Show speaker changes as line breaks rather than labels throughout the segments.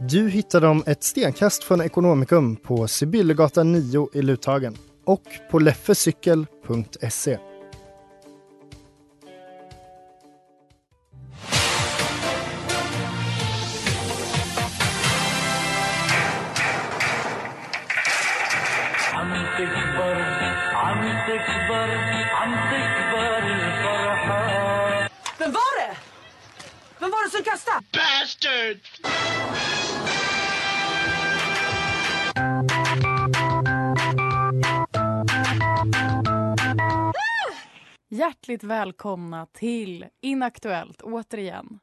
Du hittar dem ett stenkast från Ekonomikum på Sibyllegatan 9 i Luthagen och på leffecykel.se.
Vem var det? Vem var det som kastade?
Bastard!
Hjärtligt välkomna till Inaktuellt återigen.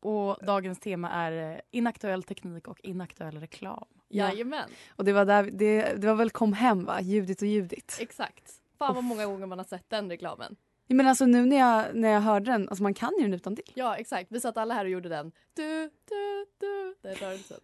Och dagens tema är eh, inaktuell teknik och inaktuell reklam.
Jajamän,
Och det var, där, det, det var väl Kom hem va? Judit och Judit.
exakt. Fan vad många gånger man har sett den reklamen.
Ja, Men alltså nu när jag, när jag hörde den, alltså man kan ju den utan till.
Ja exakt, vi satt alla här och gjorde den. Du, du, du. Den rörelsen.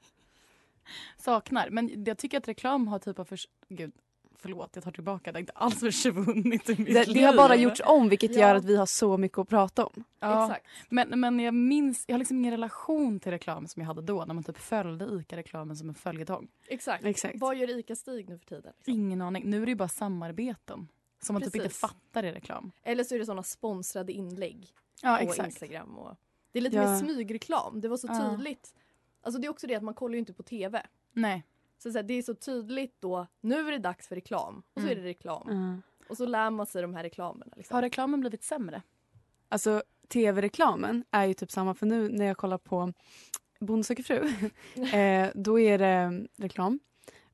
Saknar. Men jag tycker att reklam har typ av... För... Gud, förlåt, jag tar tillbaka. Det har inte alls försvunnit mitt
Det, det har bara gjorts om vilket
Ja.
gör att vi har så mycket att prata om.
Ja,
Exakt.
men, men jag minns, jag har liksom ingen relation till reklam som jag hade då när man typ följde ICA-reklamen som en följetong.
Exakt.
Exakt.
Vad gör ICA-Stig nu för tiden? Liksom?
Ingen aning. Nu är det ju bara samarbeten som man typ inte
Precis.
fattar i reklam.
Eller så är det såna sponsrade inlägg
Ja,
på
exakt.
Instagram. Och... Det är lite
Ja.
mer smygreklam. Det var så
Ja.
tydligt. Alltså det är också det att man kollar ju inte på TV.
Nej.
Så, så här, det är så tydligt då, nu är det dags för reklam. Och så
Mm.
är det reklam.
Mm.
Och så lär man sig de här reklamerna. Liksom.
Har reklamen blivit sämre?
Alltså tv-reklamen är ju typ samma för nu när jag kollar på Bonde söker fru, eh, då är det mm, reklam.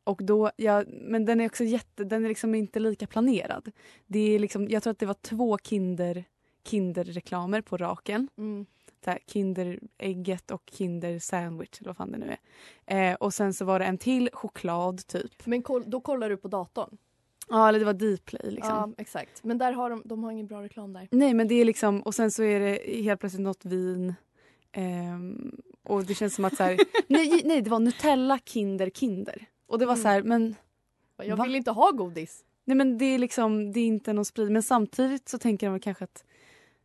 Och då, ja, men den är också jätte, den är liksom inte lika planerad. Det är liksom, jag tror att det var två Kinder, Kinderreklamer på raken.
Mm.
Här, Kinderägget och Kinder sandwich eller vad fan det nu är. Eh, och sen så var det en till choklad typ.
Men koll, då kollar du på datorn.
Ja eller det var Dplay liksom.
Ja, exakt. Men där har de, de har ingen bra reklam där.
Nej men det är liksom, och sen så är det helt plötsligt något vin. Ehm, och det känns som att så här, nej, nej det var Nutella Kinder Kinder. Och det var
Mm.
så här, men
Jag
Va?
vill inte ha godis.
nej men det är liksom, det är inte någon sprid. Men samtidigt så tänker de kanske att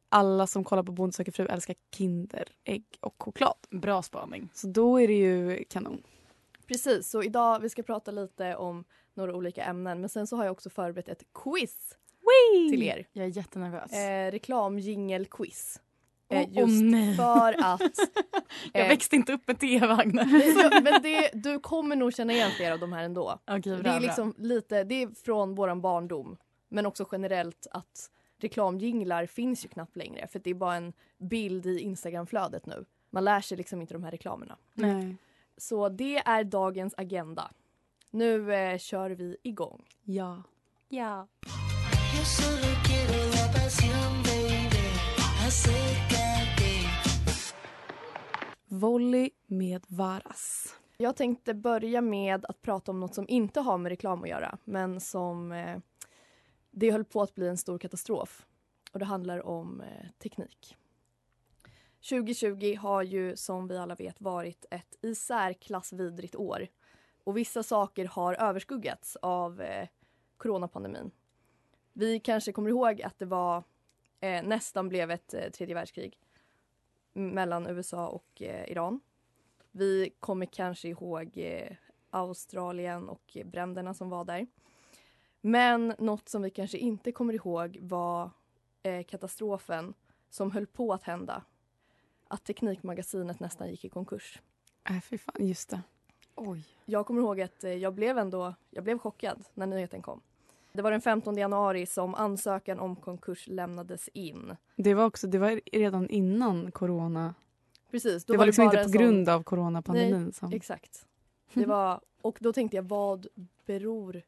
alla som kollar på Bonde söker fru älskar Kinderägg och choklad.
Bra spaning.
Så då är det ju kanon.
Precis, så idag vi ska prata lite om några olika ämnen. Men sen så har jag också förberett ett quiz till er.
Jag är jättenervös.
Eh, reklamjingelquiz. Eh,
Åh, åh,
just
nej.
för att...
jag
eh,
växte inte upp med T-vagnar.
ja, men det, du kommer nog känna igen flera av de här ändå. Det
bra,
är
bra.
liksom lite, det är från våran barndom. Men också generellt att reklamjinglar finns ju knappt längre. För det är bara en bild i Instagramflödet nu. Man lär sig liksom inte de här reklamerna.
Nej.
Så det är dagens agenda. Nu eh, kör vi igång.
Ja.
Ja.
Volley med Varas.
Jag tänkte börja med att prata om något som inte har med reklam att göra. Men som eh, det höll på att bli en stor katastrof. Och det handlar om eh, teknik. 2020 har ju som vi alla vet varit ett i särklass vidrigt år. Och vissa saker har överskuggats av eh, coronapandemin. Vi kanske kommer ihåg att det var eh, nästan blev ett eh, tredje världskrig mellan USA och eh, Iran. Vi kommer kanske ihåg eh, Australien och eh, bränderna som var där. Men något som vi kanske inte kommer ihåg var eh, katastrofen som höll på att hända. Att Teknikmagasinet nästan gick i konkurs.
Nej fy fan, just det.
Oj.
Jag kommer ihåg att eh, jag blev ändå jag blev chockad när nyheten kom. Det var den 15 januari som ansökan om konkurs lämnades in.
Det var också det var redan innan corona.
Precis.
Det var, liksom
bara
inte på grund av coronapandemin.
Nej,
som...
exakt. Det var, och då tänkte jag, vad beror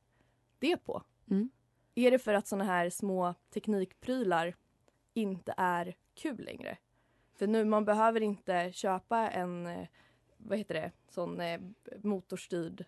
det på?
Mm.
Är det för att såna här små teknikprylar inte är kul längre? För nu, man behöver inte köpa en, eh, vad heter det, sån eh, motorstyrd,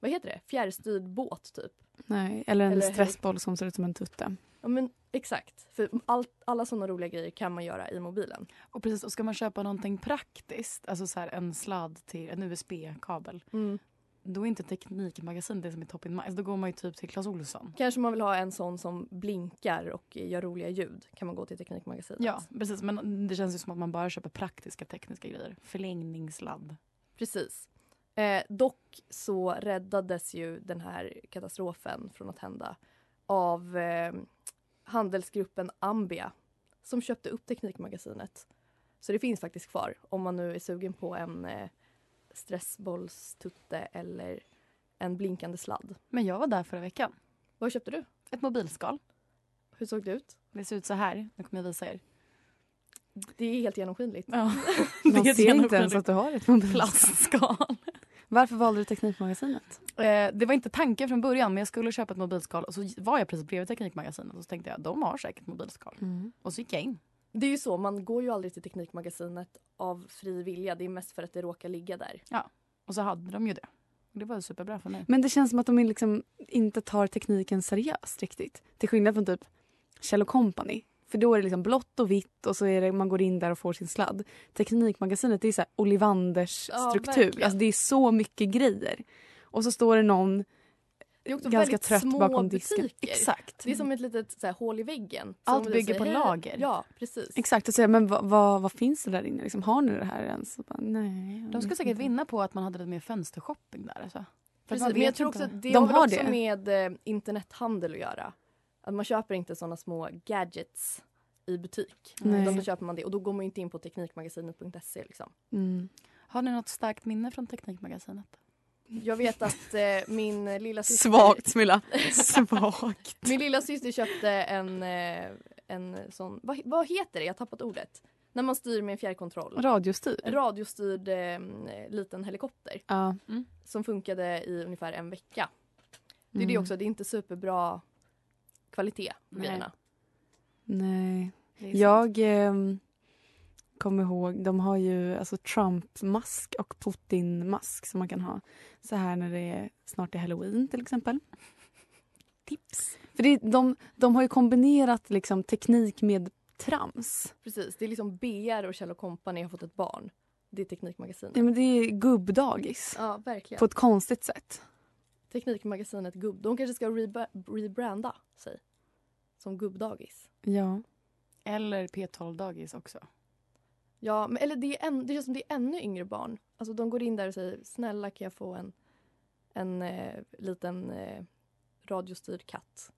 vad heter det, fjärrstyrd båt typ.
Nej, eller en
Eller-
stressboll som ser ut som en tutte.
Ja men exakt, för allt, alla såna roliga grejer kan man göra i mobilen.
Och precis, och ska man köpa någonting praktiskt, alltså så här en sladd till en USB-kabel,
Mm.
Då är inte Teknikmagasin det som är top in mind. Alltså, Då går man ju typ till Clas Ohlson.
Kanske man vill ha en sån som blinkar och gör roliga ljud, kan man gå till Teknikmagasinet.
Ja, precis. Men det känns ju som att man bara köper praktiska tekniska grejer. Förlängningssladd.
Precis. Eh, dock så räddades ju den här katastrofen från att hända av eh, handelsgruppen Ambia som köpte upp Teknikmagasinet. Så det finns faktiskt kvar om man nu är sugen på en eh, stressbollstutte eller en blinkande sladd.
Men jag var där förra veckan.
Vad köpte du?
Ett mobilskal.
Hur såg det ut?
Det ser ut så här. Nu kommer jag visa er.
Det är helt genomskinligt.
Ja.
Man ser inte ens att du har ett mobilskal.
plastskal.
Varför valde du Teknikmagasinet?
Eh, det var inte tanken från början men jag skulle köpa ett mobilskal och så var jag precis bredvid Teknikmagasinet och så tänkte jag de har säkert mobilskal.
Mm.
Och så gick jag in.
Det är ju så, man går ju aldrig till Teknikmagasinet av fri vilja. Det är mest för att det råkar ligga där.
Och så hade de ju det. Och det var ju superbra för mig.
Men det känns som att de liksom inte tar tekniken seriöst riktigt. Till skillnad från typ Kjell Company. För då är det liksom blått och vitt och så är det, man går in där och får sin sladd. Teknikmagasinet det är så här Olivanders
Ja,
struktur.
verkligen.
Alltså det är så mycket grejer. Och så står det någon
Det är också
ganska
väldigt
trött
små
bakom disken.
butiker.
Exakt.
Det är som ett litet så här, hål i väggen.
Allt
Som
bygger
säger,
på lager.
Ja, precis.
Exakt. Och säga, men vad, vad, vad finns det där inne? Liksom, har ni det här ens? Bara, nej.
De skulle säkert
inte.
vinna på att man hade lite mer fönstershopping där. Alltså.
Precis, men jag tror också att det
De
har, också
det.
med eh, internethandel att göra. Att man köper inte såna små gadgets i butik.
Nej.
Utan då köper man det och då går man inte in på teknikmagasinet.se. Liksom.
Mm.
Har ni något starkt minne från Teknikmagasinet?
Jag vet att eh, min lilla syster...
Svagt Smilla. Svagt.
Min lilla syster köpte en, eh, en sån... Vad, vad heter det? Jag har tappat ordet. När man styr med en fjärrkontroll.
Radiostyr.
En radiostyrd eh, liten helikopter.
Ja.
Som funkade i ungefär en vecka. Det är det
Mm.
också, det är inte superbra kvalitet på
Nej.
grejerna.
Nej.
Det är sant.
Kommer ihåg, de har ju alltså Trump-mask och Putin-mask som man kan ha så här när det är, snart är halloween till exempel.
Tips.
För det, de, de har ju kombinerat liksom teknik med trams.
Precis, det är liksom BR och Kjell Company har fått ett barn. Det är Teknikmagasinet.
Ja, men det är gubbdagis
Ja, verkligen.
på ett konstigt sätt.
Teknikmagasinet Gubb. De kanske ska rebranda sig. Som gubbdagis.
Ja.
Eller P12-dagis också.
Ja, men, eller det, är en, det känns som det är ännu yngre barn. Alltså de går in där och säger snälla kan jag få en, en eh, liten eh, radiostyrd katt.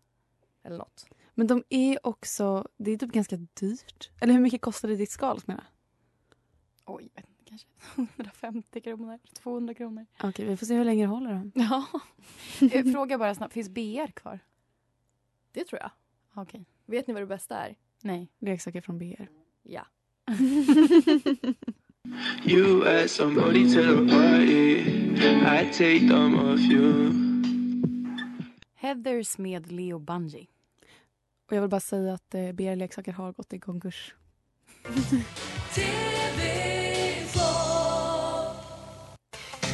Eller något.
Men de är också, det är typ ganska dyrt. Eller hur mycket kostade ditt skal Smilla?
Oj, jag vet inte, kanske 150 kronor, 200 kronor.
Okej, vi får se hur länge det håller då.
Ja. Eh, Fråga bara snabbt, finns BR kvar?
Det tror jag.
Okej.
Vet ni vad det bästa är?
Nej.
Leksaker från BR.
Ja.
You add somebody to the party. I take them off you.
Heathers med Leo Bungie.
Och jag vill bara säga att eh, BR Leksaker har gått i konkurs.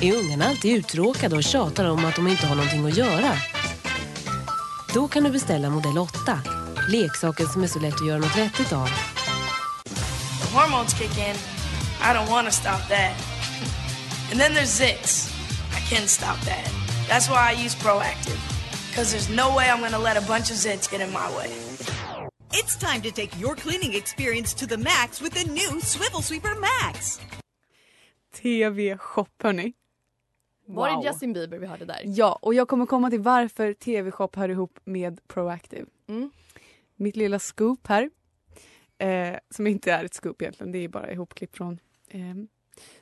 Är ungarna alltid uttråkade och tjatar om att de inte har någonting att göra? Då kan du beställa modell 8. Leksaken som är så lätt att göra något vettigt av.
Hormones kick in. I don't want to stop that. And then there's zits. I can stop that. That's why I use Proactive. Because there's no way I'm going to let a bunch of zits get in my way.
It's time to take your cleaning experience to the max with the new Swivel Sweeper Max.
TV-shop hörni.
Var
Wow.
det Justin Bieber vi hörde där?
Ja, och jag kommer komma till varför TV-shop hör ihop med Proactive.
Mm.
Mitt lilla scoop här, eh, som inte är ett scoop egentligen, det är bara ihopklipp från eh,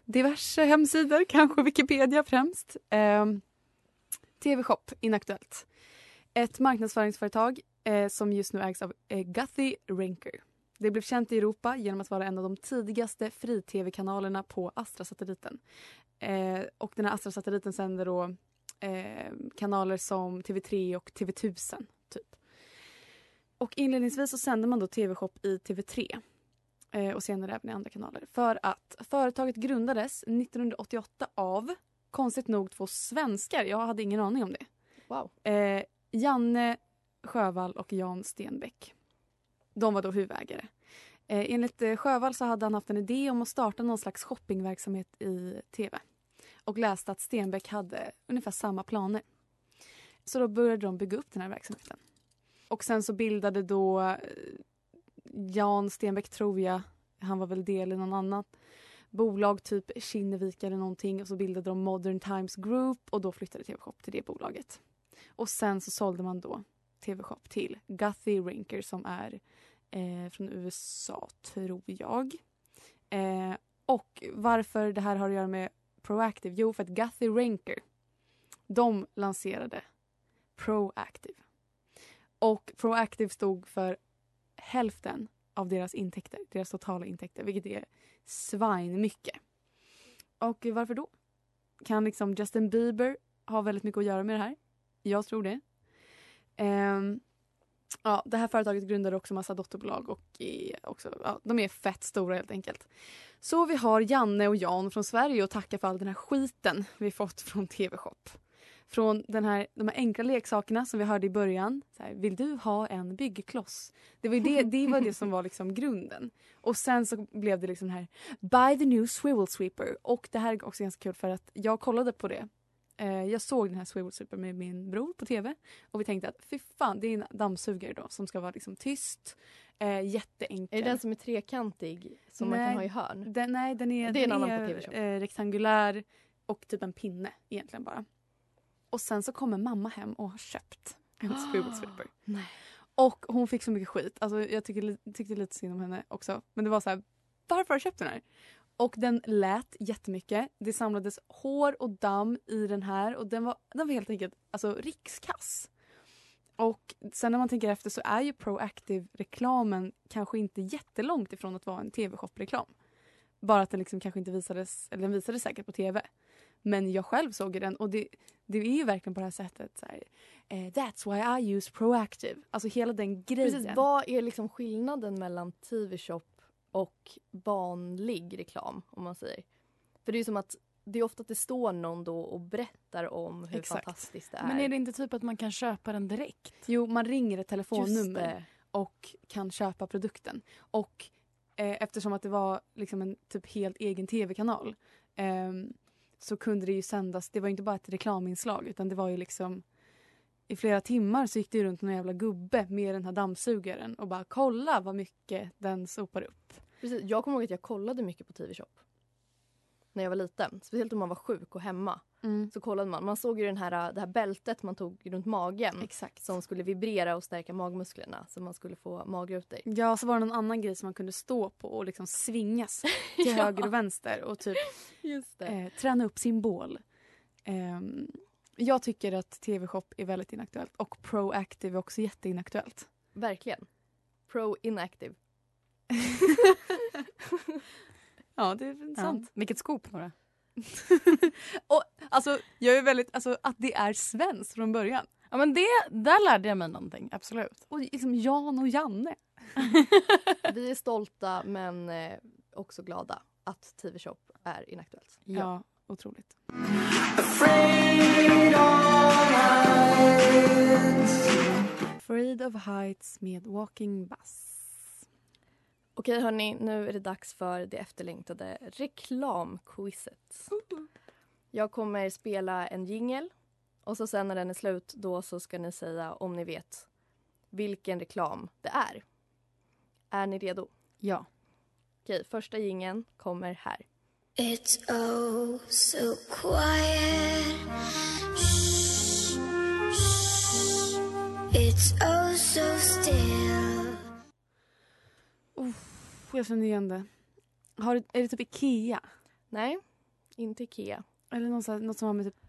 diverse hemsidor, kanske Wikipedia främst. Eh, TV-shop, inaktuellt. Ett marknadsföringsföretag eh, som just nu ägs av eh, Guthy Renker. Det blev känt i Europa genom att vara en av de tidigaste fri-tv-kanalerna på Astra-satelliten. Eh, och den här Astra-satelliten sänder då eh, kanaler som TV3 och TV1000. Typ. Och inledningsvis så sände man då TV-shop i TV3 eh, och senare även i andra kanaler. För att företaget grundades 1988 av, konstigt nog, två svenskar. Jag hade ingen aning om det.
Wow.
Eh, Janne Sjövall och Jan Stenbeck. De var då huvudägare. Eh, enligt eh, Sjövall så hade han haft en idé om att starta någon slags shoppingverksamhet i tv. Och läste att Stenbeck hade ungefär samma planer. Så då började de bygga upp den här verksamheten. Och sen så bildade då eh, Jan Stenbeck, tror jag, han var väl del i någon annat bolag, typ Kinnevik eller någonting. Och så bildade de Modern Times Group och då flyttade TV-shop till det bolaget. Och sen så sålde man då TV-shop till Guthy Rinker som är eh, från USA, tror jag. Eh, och varför det här har att göra med Proactive? Jo, för att Guthy Rinker, de lanserade Proactive. Och Proactive stod för hälften av deras intäkter, deras totala intäkter, vilket är svinmycket. Och varför då? Kan liksom Justin Bieber ha väldigt mycket att göra med det här? Jag tror det. Um, ja, det här företaget grundade också massa dotterbolag och är också, ja, de är fett stora helt enkelt. Så vi har Janne och Jan från Sverige att tacka för all den här skiten vi fått från TV-shop. Från den här, de här enkla leksakerna som vi hörde i början. Så här, Vill du ha en byggkloss? Det var, det, det var det som var liksom grunden. Och sen så blev det liksom här Buy the new swivel sweeper. Och det här är också ganska kul för att jag kollade på det. Eh, jag såg den här swivel sweeper med min bror på tv. Och vi tänkte att fy fan, det är en dammsugare då som ska vara liksom tyst. Eh, jätteenkel.
Är det den som är trekantig som man
Nej,
kan ha i hörn?
Den, nej, den är,
Det är en
den
TV-shop.
eh, rektangulär och typ en pinne egentligen bara. Och sen så kommer mamma hem och har köpt en sweeper.
Nej.
Och hon fick så mycket skit. Alltså, jag tycker, li- tyckte lite synd om henne också. Men det var så här, varför har du köpt den här? Och den lät jättemycket. Det samlades hår och damm i den här och den var, den var helt enkelt alltså, rikskass. Och sen när man tänker efter så är ju Proactive-reklamen kanske inte jättelångt ifrån att vara en tv-shop-reklam. Bara att den liksom kanske inte visades, eller den visades säkert på tv. Men jag själv såg den och det, det är ju verkligen på det här sättet. Så här, eh, That's why I use Proactive. Alltså hela den grejen.
Precis, vad är liksom skillnaden mellan TV-shop och vanlig reklam om man säger? För det är ju som att det är ofta att det står någon då och berättar om hur
Exakt.
fantastiskt det är.
Men är det inte typ att man kan köpa den direkt?
Jo, man ringer ett telefonnummer och kan köpa produkten. Och eh, eftersom att det var liksom en typ helt egen tv-kanal ehm, så kunde det ju sändas, det var ju inte bara ett reklaminslag utan det var ju liksom i flera timmar så gick det ju runt någon jävla gubbe med den här dammsugaren och bara kolla vad mycket den sopar upp.
Precis, jag kommer ihåg att jag kollade mycket på TV-shop. När jag var liten. Speciellt om man var sjuk och hemma.
Mm.
Så kollade man. Man såg ju den här, det här bältet man tog runt magen.
Exakt.
Som skulle vibrera och stärka magmusklerna. Så man skulle få magrutor.
Ja, så var det någon annan grej som man kunde stå på och liksom svingas till
Ja.
höger och vänster och typ eh, träna upp sin bål. Ehm, jag tycker att TV-shop är väldigt inaktuellt och Proactive är också jätteinaktuellt.
Verkligen. Pro inactive.
Ja, det är sant.
Vilket scoop Nora.
och, alltså, jag är väldigt, alltså, att det är svenskt från början.
Ja men det, där lärde jag mig någonting, absolut.
Och liksom Jan och Janne.
Vi är stolta men eh, också glada att TV-shop är inaktuellt.
Ja, otroligt. Afraid of heights med Walking Bus.
Okej hörni, nu är det dags för det efterlängtade reklamquizet. Jag kommer spela en jingel och så sen när den är slut då så ska ni säga om ni vet vilken reklam det är. Är ni redo?
Ja.
Okej, första jingeln kommer här.
It's oh so quiet. Shh, shh. It's oh so still.
Uff, jag känner igen det. Har, är det typ Ikea?
Nej, inte Ikea.
Eller något, så här, något som har med typ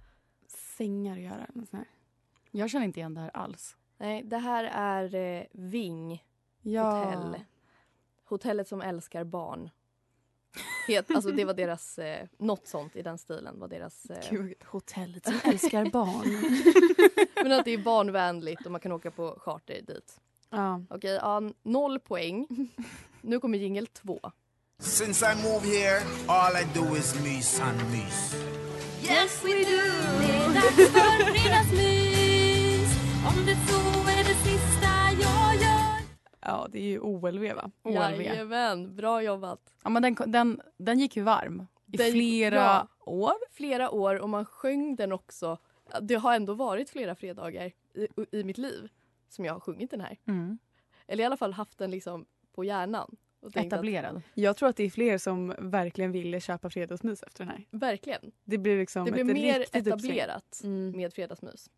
sängar att göra. Något sånt här.
Jag känner inte igen det här alls.
Nej, det här är eh, Ving
Ja.
hotell. Hotellet som älskar barn. Het, alltså det var deras, eh, något sånt i den stilen var deras... Eh,
Gud, hotellet som älskar barn.
men att det är barnvänligt och man kan åka på charter dit.
Ja.
Okej, ja, noll poäng. Nu kommer jingel två.
Since I moved here, all I do is mys and mys.
Yes we do, det är dags för fredagsmys Om det så är det sista jag gör
ja, det är ju OLV va?
OLV.
Jajamän, bra jobbat.
Ja, men den, den, den gick ju varm i
Den-
flera
ja.
år.
Flera år och man sjöng den också. Det har ändå varit flera fredagar i, i mitt liv som jag har sjungit den här.
Mm.
Eller i alla fall haft den liksom på hjärnan. Och tänkt att-
Etablerad.
Jag tror att det är fler som verkligen ville köpa fredagsmys efter den här.
Verkligen.
Det blir liksom
Det blir
ett
mer etablerat med fredagsmys.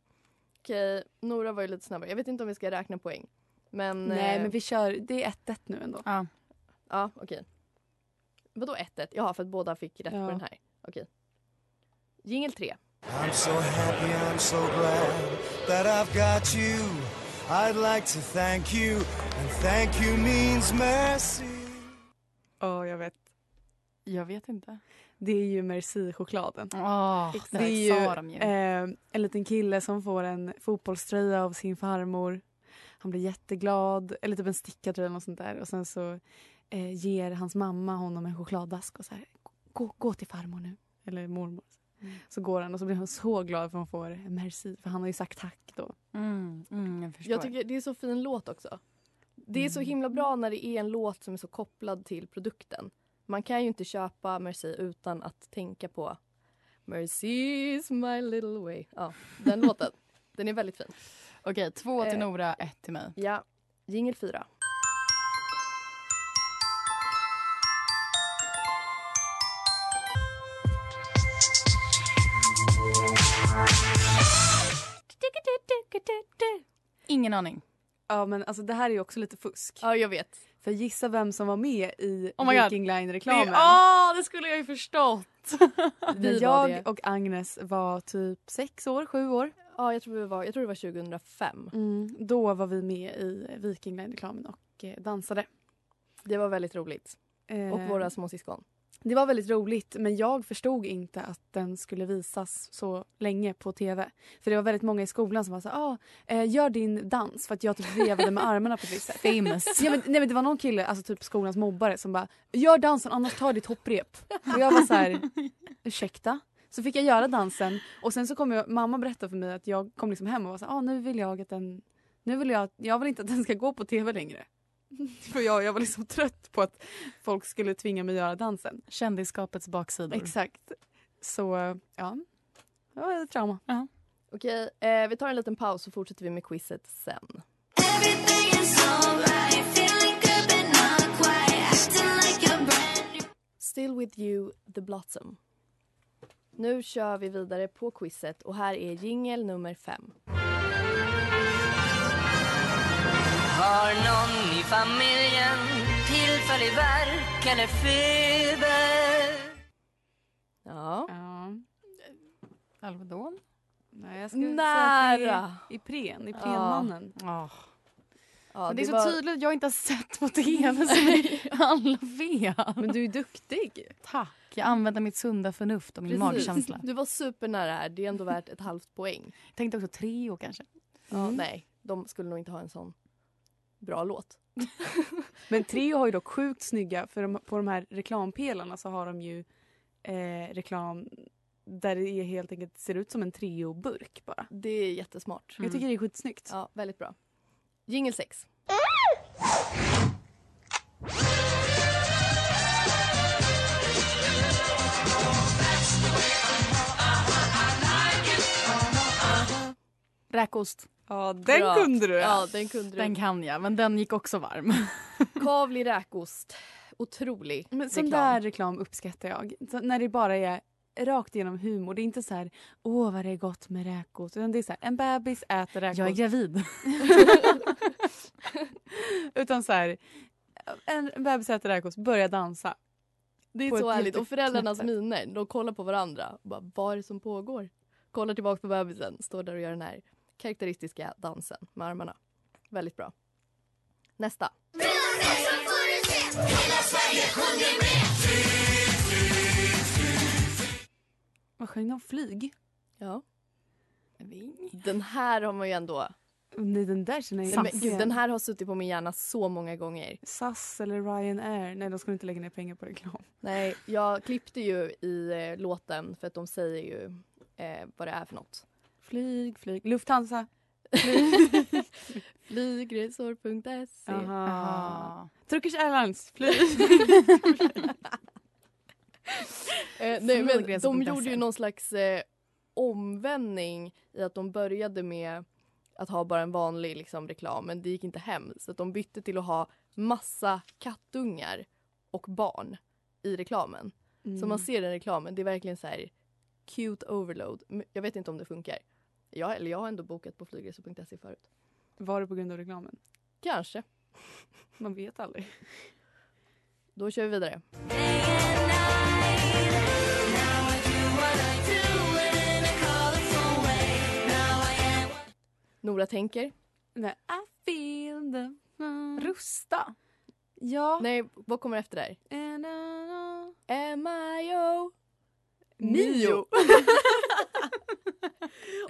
Okej, Nora var ju lite snabbare. Jag vet inte om vi ska räkna poäng. Men,
Nej,
eh,
men vi kör. Det är 1-1 nu ändå.
Ja.
Ja, okej. Vadå 1-1? Jaha, för att båda fick rätt
Ja.
på den här. Okej. Jingel 3.
I'm so happy, I'm so glad that I've got you. I'd like to thank you, and thank you means mercy.
Ja, jag vet.
Jag vet inte.
Det är ju Merci-chokladen.
Åh,
det är ju,
ju.
eh, en liten kille som får en fotbollströja av sin farmor. Han blir jätteglad, eller typ en stickartröja eller något sånt där. Och sen så eh, ger hans mamma honom en chokladask och så här, gå, gå till farmor nu. Eller mormor. Så går han och så blir han så glad för att han får merci. För han har ju sagt tack då.
Mm, mm, jag förstår.
Jag tycker det är så fin låt också. Det är så himla bra när det är en låt som är så kopplad till produkten. Man kan ju inte köpa Merci utan att tänka på Mercy is my little way. Ja, den låten. Den är väldigt fin.
Okej, två till
Eh,
Nora, ett till mig.
Ja, jingel 4.
Ingen aning.
Ja men alltså det här är ju också lite fusk.
Ja jag vet.
För gissa vem som var med i
Oh.
Viking Line-reklamen.
Åh, det skulle jag ju förstått!
Vi var
jag och Agnes var typ sex år, sju år.
Ja, jag tror, vi var, jag tror det var 2005.
Mm, då var vi med i Viking Line-reklamen och eh, dansade.
Det var väldigt roligt.
Eh,
Och våra små syskon.
Det var väldigt roligt men jag förstod inte att den skulle visas så länge på tv. För det var väldigt många i skolan som var så ah, eh, gör din dans för att jag typ vevade med armarna på ett visst sätt.
Famous.
Ja, men, nej, men det var någon kille, alltså typ skolans mobbare som bara gör dansen annars tar ditt hopprep. Och jag var så här, ursäkta? Så fick jag göra dansen och sen så kom jag, mamma berättade för mig att jag kom liksom hem och var så här, ah, nu vill jag att den, nu vill jag, jag vill inte att den ska gå på tv längre. För jag, jag var liksom trött på att folk skulle tvinga mig göra dansen.
Kändisskapets baksidor.
Exakt. Så ja, det var ett trauma.
Ja.
Okej, eh, vi tar en liten paus så fortsätter vi med quizet sen. Still with you, The Blossom. Nu kör vi vidare på quizet och här är jingel nummer fem.
Har någon i familjen tillfällig värk eller feber?
Ja.
ja.
Alvedon?
Nej, jag skulle
Nära.
det Ipren, Iprenmannen.
Ja.
Ja,
Men det är så
var-
tydligt att jag inte har sett på tv som alla vet.
Men du är duktig.
Tack. Jag använder mitt sunda förnuft och min
Precis.
magkänsla.
Du var supernära här. Det är ändå värt ett halvt poäng.
Jag tänkte också Treo kanske.
Ja, nej, de skulle nog inte ha en sån bra låt.
Men Treo har ju dock sjukt snygga, för de, på de här reklampelarna så har de ju eh, reklam där det helt enkelt ser ut som en Treo-burk bara.
Det är jättesmart.
Jag tycker det är skitsnyggt.
Ja, väldigt bra. Jingel 6.
Räkost.
Ja, den
Bra.
kunde du.
Ja, den kunde du.
Den kan jag, men den gick också varm.
Kavli räkost. Otrolig
Men sån
reklam.
där reklam uppskattar jag. Så när det bara är rakt igenom humor. Det är inte så här, åh vad det är gott med räkor. Utan det är så här, en bebis äter räkor.
Jag är gravid.
Utan så här, en bebis äter räkor, börjar dansa.
Det är
På
så härligt. Och föräldrarnas miner, de kollar på varandra. Och bara, vad är det som pågår? Kollar tillbaka på bebisen, står där och gör den här karaktäristiska dansen med armarna. Väldigt bra. Nästa.
Vad sjöng de? Flyg?
Ja. Den här har man ju ändå...
Nej, den där känner jag
Nej, men, gud, den här har suttit på min hjärna så många gånger.
SAS eller Ryanair. Nej, de skulle inte lägga ner pengar på reklam.
Nej, jag klippte ju i eh, låten för att de säger ju eh, vad det är för något.
Flyg, flyg. Lufthansa.
Flygresor.se
Aha. Turkish Airlines. Flyg.
Eh, nej, men de
Flygresor.se.
gjorde ju någon slags eh, omvändning i att de började med att ha bara en vanlig liksom, reklam men det gick inte hem. Så att de bytte till att ha massa kattungar och barn i reklamen. Så
Mm.
man ser den reklamen, det är verkligen så här cute overload. Jag vet inte om det funkar. Jag, eller jag har ändå bokat på flygresor.se förut.
Var det på grund av reklamen?
Kanske.
Man vet aldrig.
Då kör vi vidare. Nora tänker.
Nej, I feel the... Rusta. Ja.
Nej, vad kommer efter där? M.I.O.
Mio.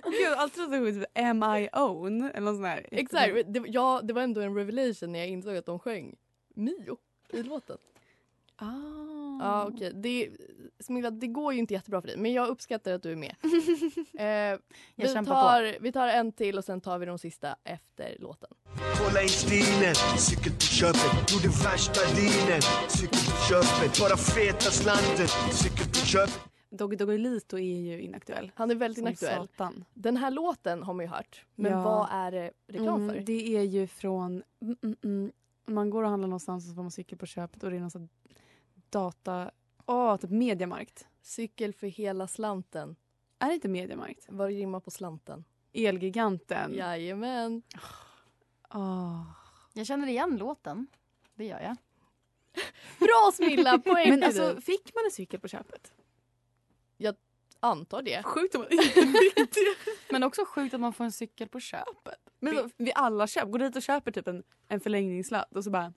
Och gud, det var typ Am I own? Eller något sånt där.
Exakt, det, ja, det var ändå en revelation när jag insåg att de sjöng Mio i låten.
Ah.
Ja okej, det, Smilla det går ju inte jättebra för dig men jag uppskattar att du är med. eh, vi, tar, vi tar en till och sen tar vi de sista efter låten.
Kolla in stilen, cykel på köpet Gjorde värsta dealen, cykel på köpet Bara feta slanten, cykel på köpet
Doggy Doggelito är ju inaktuell.
Han är väldigt
Som
inaktuell.
satan.
Den här låten har man ju hört men
Ja.
vad är det reklam
Mm,
för?
Det är ju från... Mm, mm, mm. Man går och handlar någonstans och så får man cykel på köpet och det är någon sån data... Åh, typ Mediamarkt.
Cykel för hela slanten.
Är det inte Mediamarkt?
Vad rimmar på slanten?
Elgiganten.
Jajamän.
Åh.
Jag känner igen låten. Det gör jag.
Bra Smilla, poäng
Men alltså, fick man en cykel på köpet?
Antar det.
Sjukt om man
Men också sjukt att man får en cykel på köpet.
Men så, vi alla köper, går dit och köper typ en, en förlängningssladd och så bara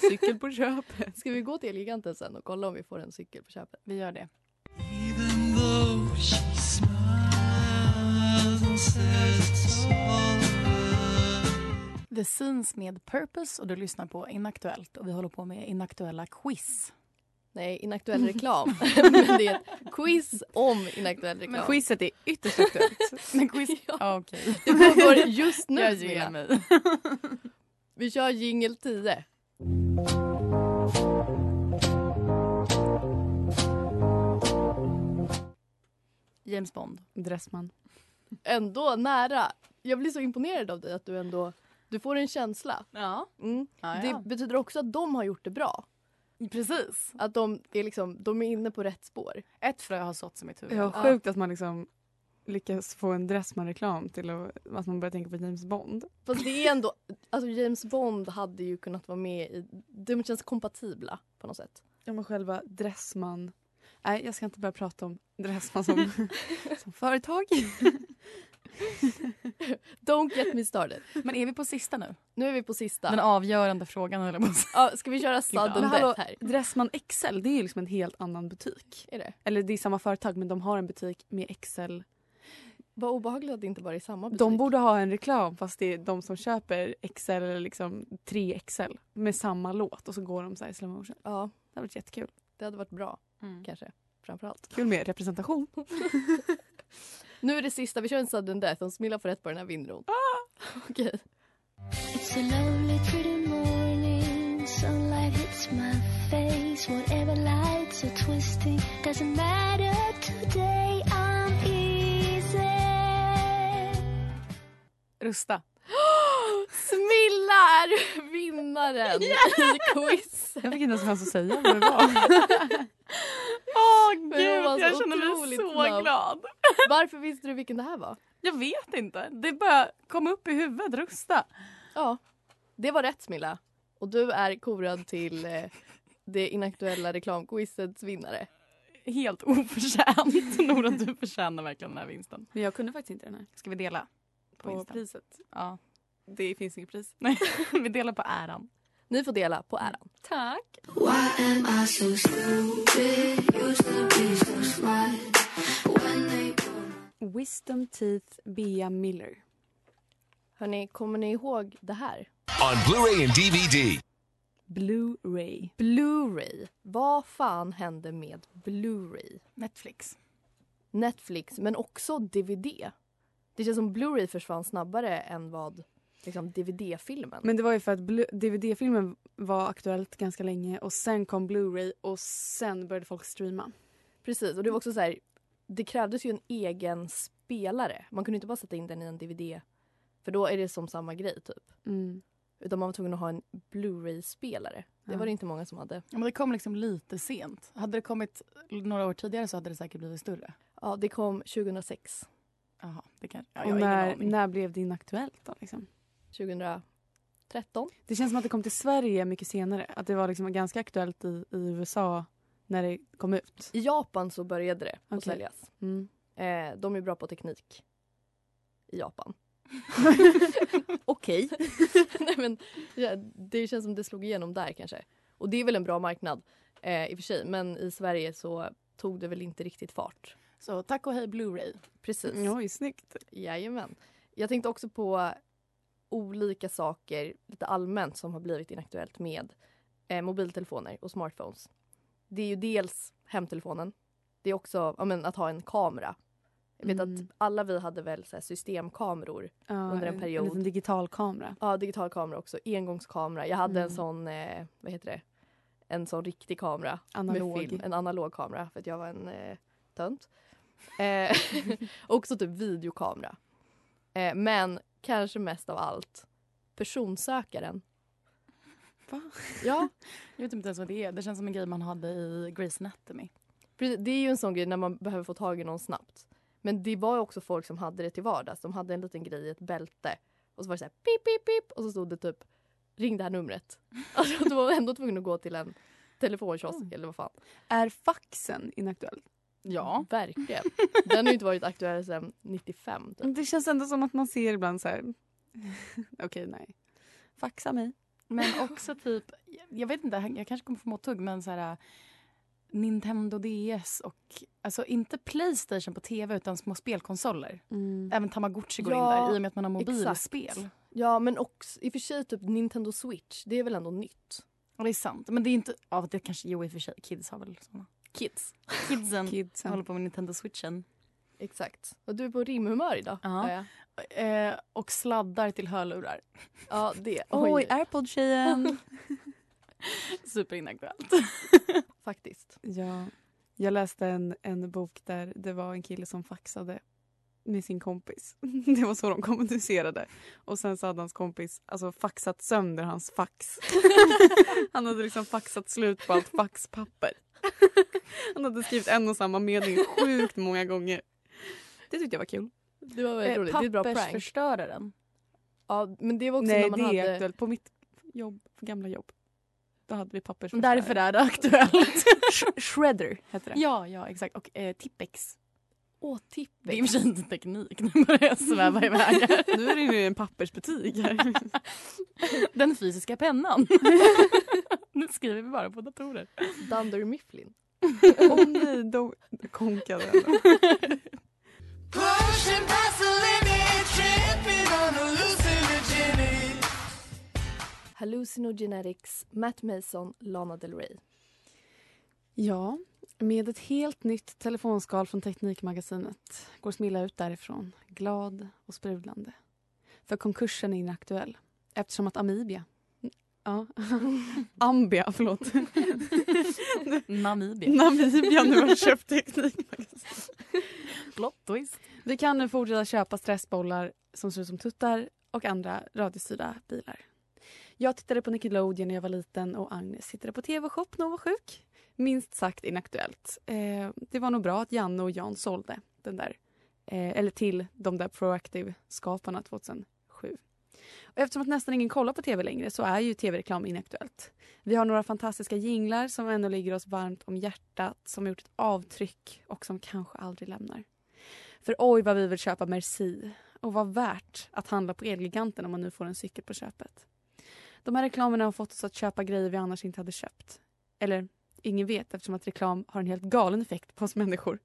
cykel på köpet.
Ska vi gå till Elgiganten sen och kolla om vi får en cykel på köpet?
Vi gör det. The Scenes med Purpose och du lyssnar på Inaktuellt och vi håller på med inaktuella quiz.
Nej, inaktuell reklam. Men det är ett quiz om inaktuell reklam.
Men quizet är ytterst aktuellt.
Men quiz... ja. okej.
Det pågår just nu
Jag ger mig.
Vi kör jingel 10.
James Bond.
Dressman.
Ändå nära. Jag blir så imponerad av dig att du ändå du får en känsla.
Ja.
Mm.
Ja,
Det
ja.
betyder också att de har gjort det bra.
Precis.
Att de är, liksom, de är inne på rätt spår.
Ett frö har såtts i mitt huvud.
Ja, sjukt att man liksom lyckas få en Dressman-reklam till att, att man börjar tänka på James Bond.
Fast det är ändå, alltså James Bond hade ju kunnat vara med i, de känns kompatibla på något sätt.
Ja, men själva Dressman. Nej, jag ska inte börja prata om Dressman som, som företag.
Don't get me started.
Men är vi på sista nu?
Nu är vi på sista.
Den avgörande frågan att säga.
Ja, ska vi köra sudden death här?
Dressman XL, det är ju liksom en helt annan butik.
Är det?
Eller det är samma företag men de har en butik med XL.
Vad obehagligt att det inte bara är samma butik.
De borde ha en reklam fast det är de som köper XL eller liksom 3XL med samma låt och så går de så här i slow motion.
Ja,
Det hade varit jättekul.
det hade varit bra
Mm.
kanske. Framförallt.
Kul med representation.
Nu är det sista, vi kör en sudden death. Om Smilla får rätt på den här vinner hon. Okej.
It's a lonely pretty morning Sunlight hits my face Whatever lights are twisting Doesn't matter today I'm easy
Rusta.
Smilla är vinnaren i quiz.
Jag fick inte ens chans att säga vad det var.
Åh
Men hon var
jag känner mig så
snabb.
glad.
Varför visste du vilken det här var?
Jag vet inte. Det bara kom upp i huvudet. Rusta.
Ja, det var rätt Smilla. Och du är korad till eh, det inaktuella reklamquizets vinnare.
Helt oförtjänt. Nora, du förtjänar verkligen den här vinsten.
Men jag kunde faktiskt inte den här.
Ska vi dela?
På
vinsten?
priset.
Ja.
Det finns inget pris.
Nej, vi delar på äran.
Ni får dela på äran.
Tack.
Wisdom Teeth Bea Miller.
Hörni, kommer ni ihåg det här?
On Blu-ray and DVD.
Blu-ray.
Blu-ray. Vad fan hände med Blu-ray?
Netflix.
Netflix, men också DVD. Det känns som Blu-ray försvann snabbare än vad liksom, DVD-filmen.
Men det var ju för att DVD-filmen var aktuellt ganska länge och sen kom Blu-ray och sen började folk streama.
Precis, och det var också så här, det krävdes ju en egen spelare. Man kunde inte bara sätta in den i en DVD. För då är det som samma grej typ.
Mm.
Utan man var tvungen att ha en Blu-ray-spelare. Det
Ja.
var det inte många som hade.
Ja, men det kom liksom lite sent. Hade det kommit några år tidigare så hade det säkert blivit större.
Ja, det kom 2006.
Jaha, det kan... Ja,
och
jag ingen
när, när blev det inaktuellt då? Liksom?
2013.
Det känns som att det kom till Sverige mycket senare. Att det var liksom ganska aktuellt i, i USA när det kom ut.
I Japan så började det att
Okej.
säljas.
Mm.
Eh, de är bra på teknik. I Japan. Okej. Nej, men, ja, det känns som det slog igenom där kanske. Och det är väl en bra marknad eh, i och för sig. Men i Sverige så tog det väl inte riktigt fart.
Så tack och hej Blu-ray.
Precis.
Oj, snyggt.
Jajamän. Jag tänkte också på olika saker lite allmänt som har blivit inaktuellt med eh, mobiltelefoner och smartphones. Det är ju dels hemtelefonen. Det är också ja, men, att ha en kamera. Jag vet
Mm.
att alla vi hade väl så här, systemkameror
Ja,
under en period.
En liten digital kamera.
Ja, digital kamera också. Engångskamera. Jag hade en
Mm.
sån, eh, vad heter det? En sån riktig kamera.
Analog.
Med film. En analog kamera för att jag var en eh, tönt. Eh, också typ videokamera. Eh, men kanske mest av allt personsökaren.
Va?
Ja,
Jag vet inte ens vad det är. Det känns som en grej man hade i Grey's Anatomy.
precis. det är ju en sån grej när man behöver få tag i någon snabbt. Men det var också folk som hade det till vardags. De hade en liten grej i ett bälte. Och så var det så här pip, pip, pip. Och så stod det typ ring det här numret. Alltså du var ändå tvungen att gå till en telefonkiosk eller vad fan.
Är faxen inaktuell?
Ja.
Verkligen. Den har ju inte varit aktuell sedan 95. Typ.
Det känns ändå som att man ser ibland så här. Okej, nej. Faxa mig.
Men också typ, jag vet inte, jag kanske kommer få mothugg men så här Nintendo DS och alltså inte Playstation på tv utan små spelkonsoler.
Mm.
Även Tamagotchi går
Ja,
in där i och med att man har mobilspel.
exakt. Ja men också i och för sig typ Nintendo Switch. Det är väl ändå nytt.
Och det är sant. Men det är inte, ja det kanske, jo i och för sig, kids har väl såna.
Kids.
Kidsen,
Kidsen.
håller på med Nintendo Switchen.
Exakt. Och du är på rimhumör idag.
Ja. Eh, och sladdar till hörlurar.
Ja det.
Oj, airpod-tjejen.
Superinaktuellt.
Faktiskt.
ja. Jag läste en, en bok där det var en kille som faxade med sin kompis. Det var så de kommunicerade. Och sen så hade hans kompis alltså faxat sönder hans fax. Han hade liksom faxat slut på allt faxpapper. Han hade skrivit en och samma mening sjukt många gånger. Det tyckte jag var kul.
Det var väldigt
Eh,
roligt. Det är ett bra prank.
Pappersförstöraren.
Ja men det var också
Nej,
när man
det är
hade...
aktuellt. På mitt jobb, gamla jobb. Då hade vi pappers.
Därför är det aktuellt.
Sh- Shredder hette det.
ja, ja exakt. Och eh, Tippex.
Åh, Tippex.
Det är i och för sig inte teknik. Nu börjar jag sväva iväg.
Nu är det ju en pappersbutik här.
Den fysiska pennan. nu skriver vi bara på datorer.
Dunder Mifflin.
Åh nej, då konkade
on hallucinogenic.
Hallucinogenetics, Matt Mason, Lana Del Rey.
Ja, med ett helt nytt telefonskal från Teknikmagasinet går Smilla ut därifrån, glad och sprudlande. För konkursen är inaktuell eftersom att Amibia Ja. Ambia, förlåt.
Namibia.
Namibia nu har köpt Teknikmagasinet.
Plot twist.
Vi kan nu fortsätta köpa stressbollar som ser ut som tuttar och andra radiostyrda bilar. Jag tittade på Nickelodeon när jag var liten och Agnes tittade på TV-shop när hon var sjuk. Minst sagt inaktuellt. Eh, det var nog bra att Janne och Jan sålde den där. Eh, eller till de där Proactive-skaparna 2007. Och eftersom att nästan ingen kollar på tv längre så är ju tv-reklam inaktuellt. Vi har några fantastiska jinglar som ändå ligger oss varmt om hjärtat, som har gjort ett avtryck och som kanske aldrig lämnar. För oj vad vi vill köpa Merci och vad värt att handla på Elgiganten om man nu får en cykel på köpet. De här reklamerna har fått oss att köpa grejer vi annars inte hade köpt. Eller ingen vet eftersom att reklam har en helt galen effekt på oss människor.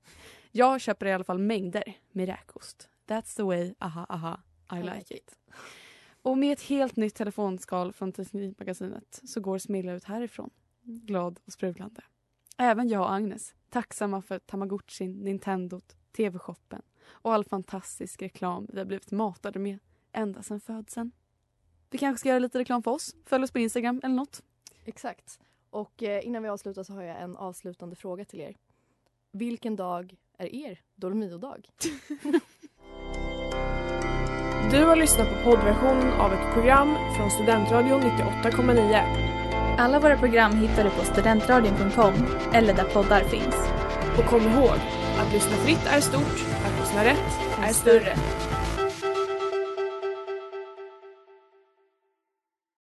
Jag köper i alla fall mängder med räkost. That's the way, aha, aha, I like it. Och med ett helt nytt telefonskal från Teknikmagasinet så går Smilla ut härifrån. Glad och sprudlande. Även jag och Agnes, tacksamma för Tamagotchin, Nintendot, TV-shoppen och all fantastisk reklam vi har blivit matade med ända sedan födseln. Vi kanske ska göra lite reklam för oss? Följ oss på Instagram eller något.
Exakt. Och eh, innan vi avslutar så har jag en avslutande fråga till er. Vilken dag är er Dolmio-dag?
Du har lyssnat på poddversionen av ett program från Studentradion 98,9.
Alla våra program hittar du på studentradion.com eller där poddar finns.
Och kom ihåg, att lyssna fritt är stort, att lyssna rätt är större.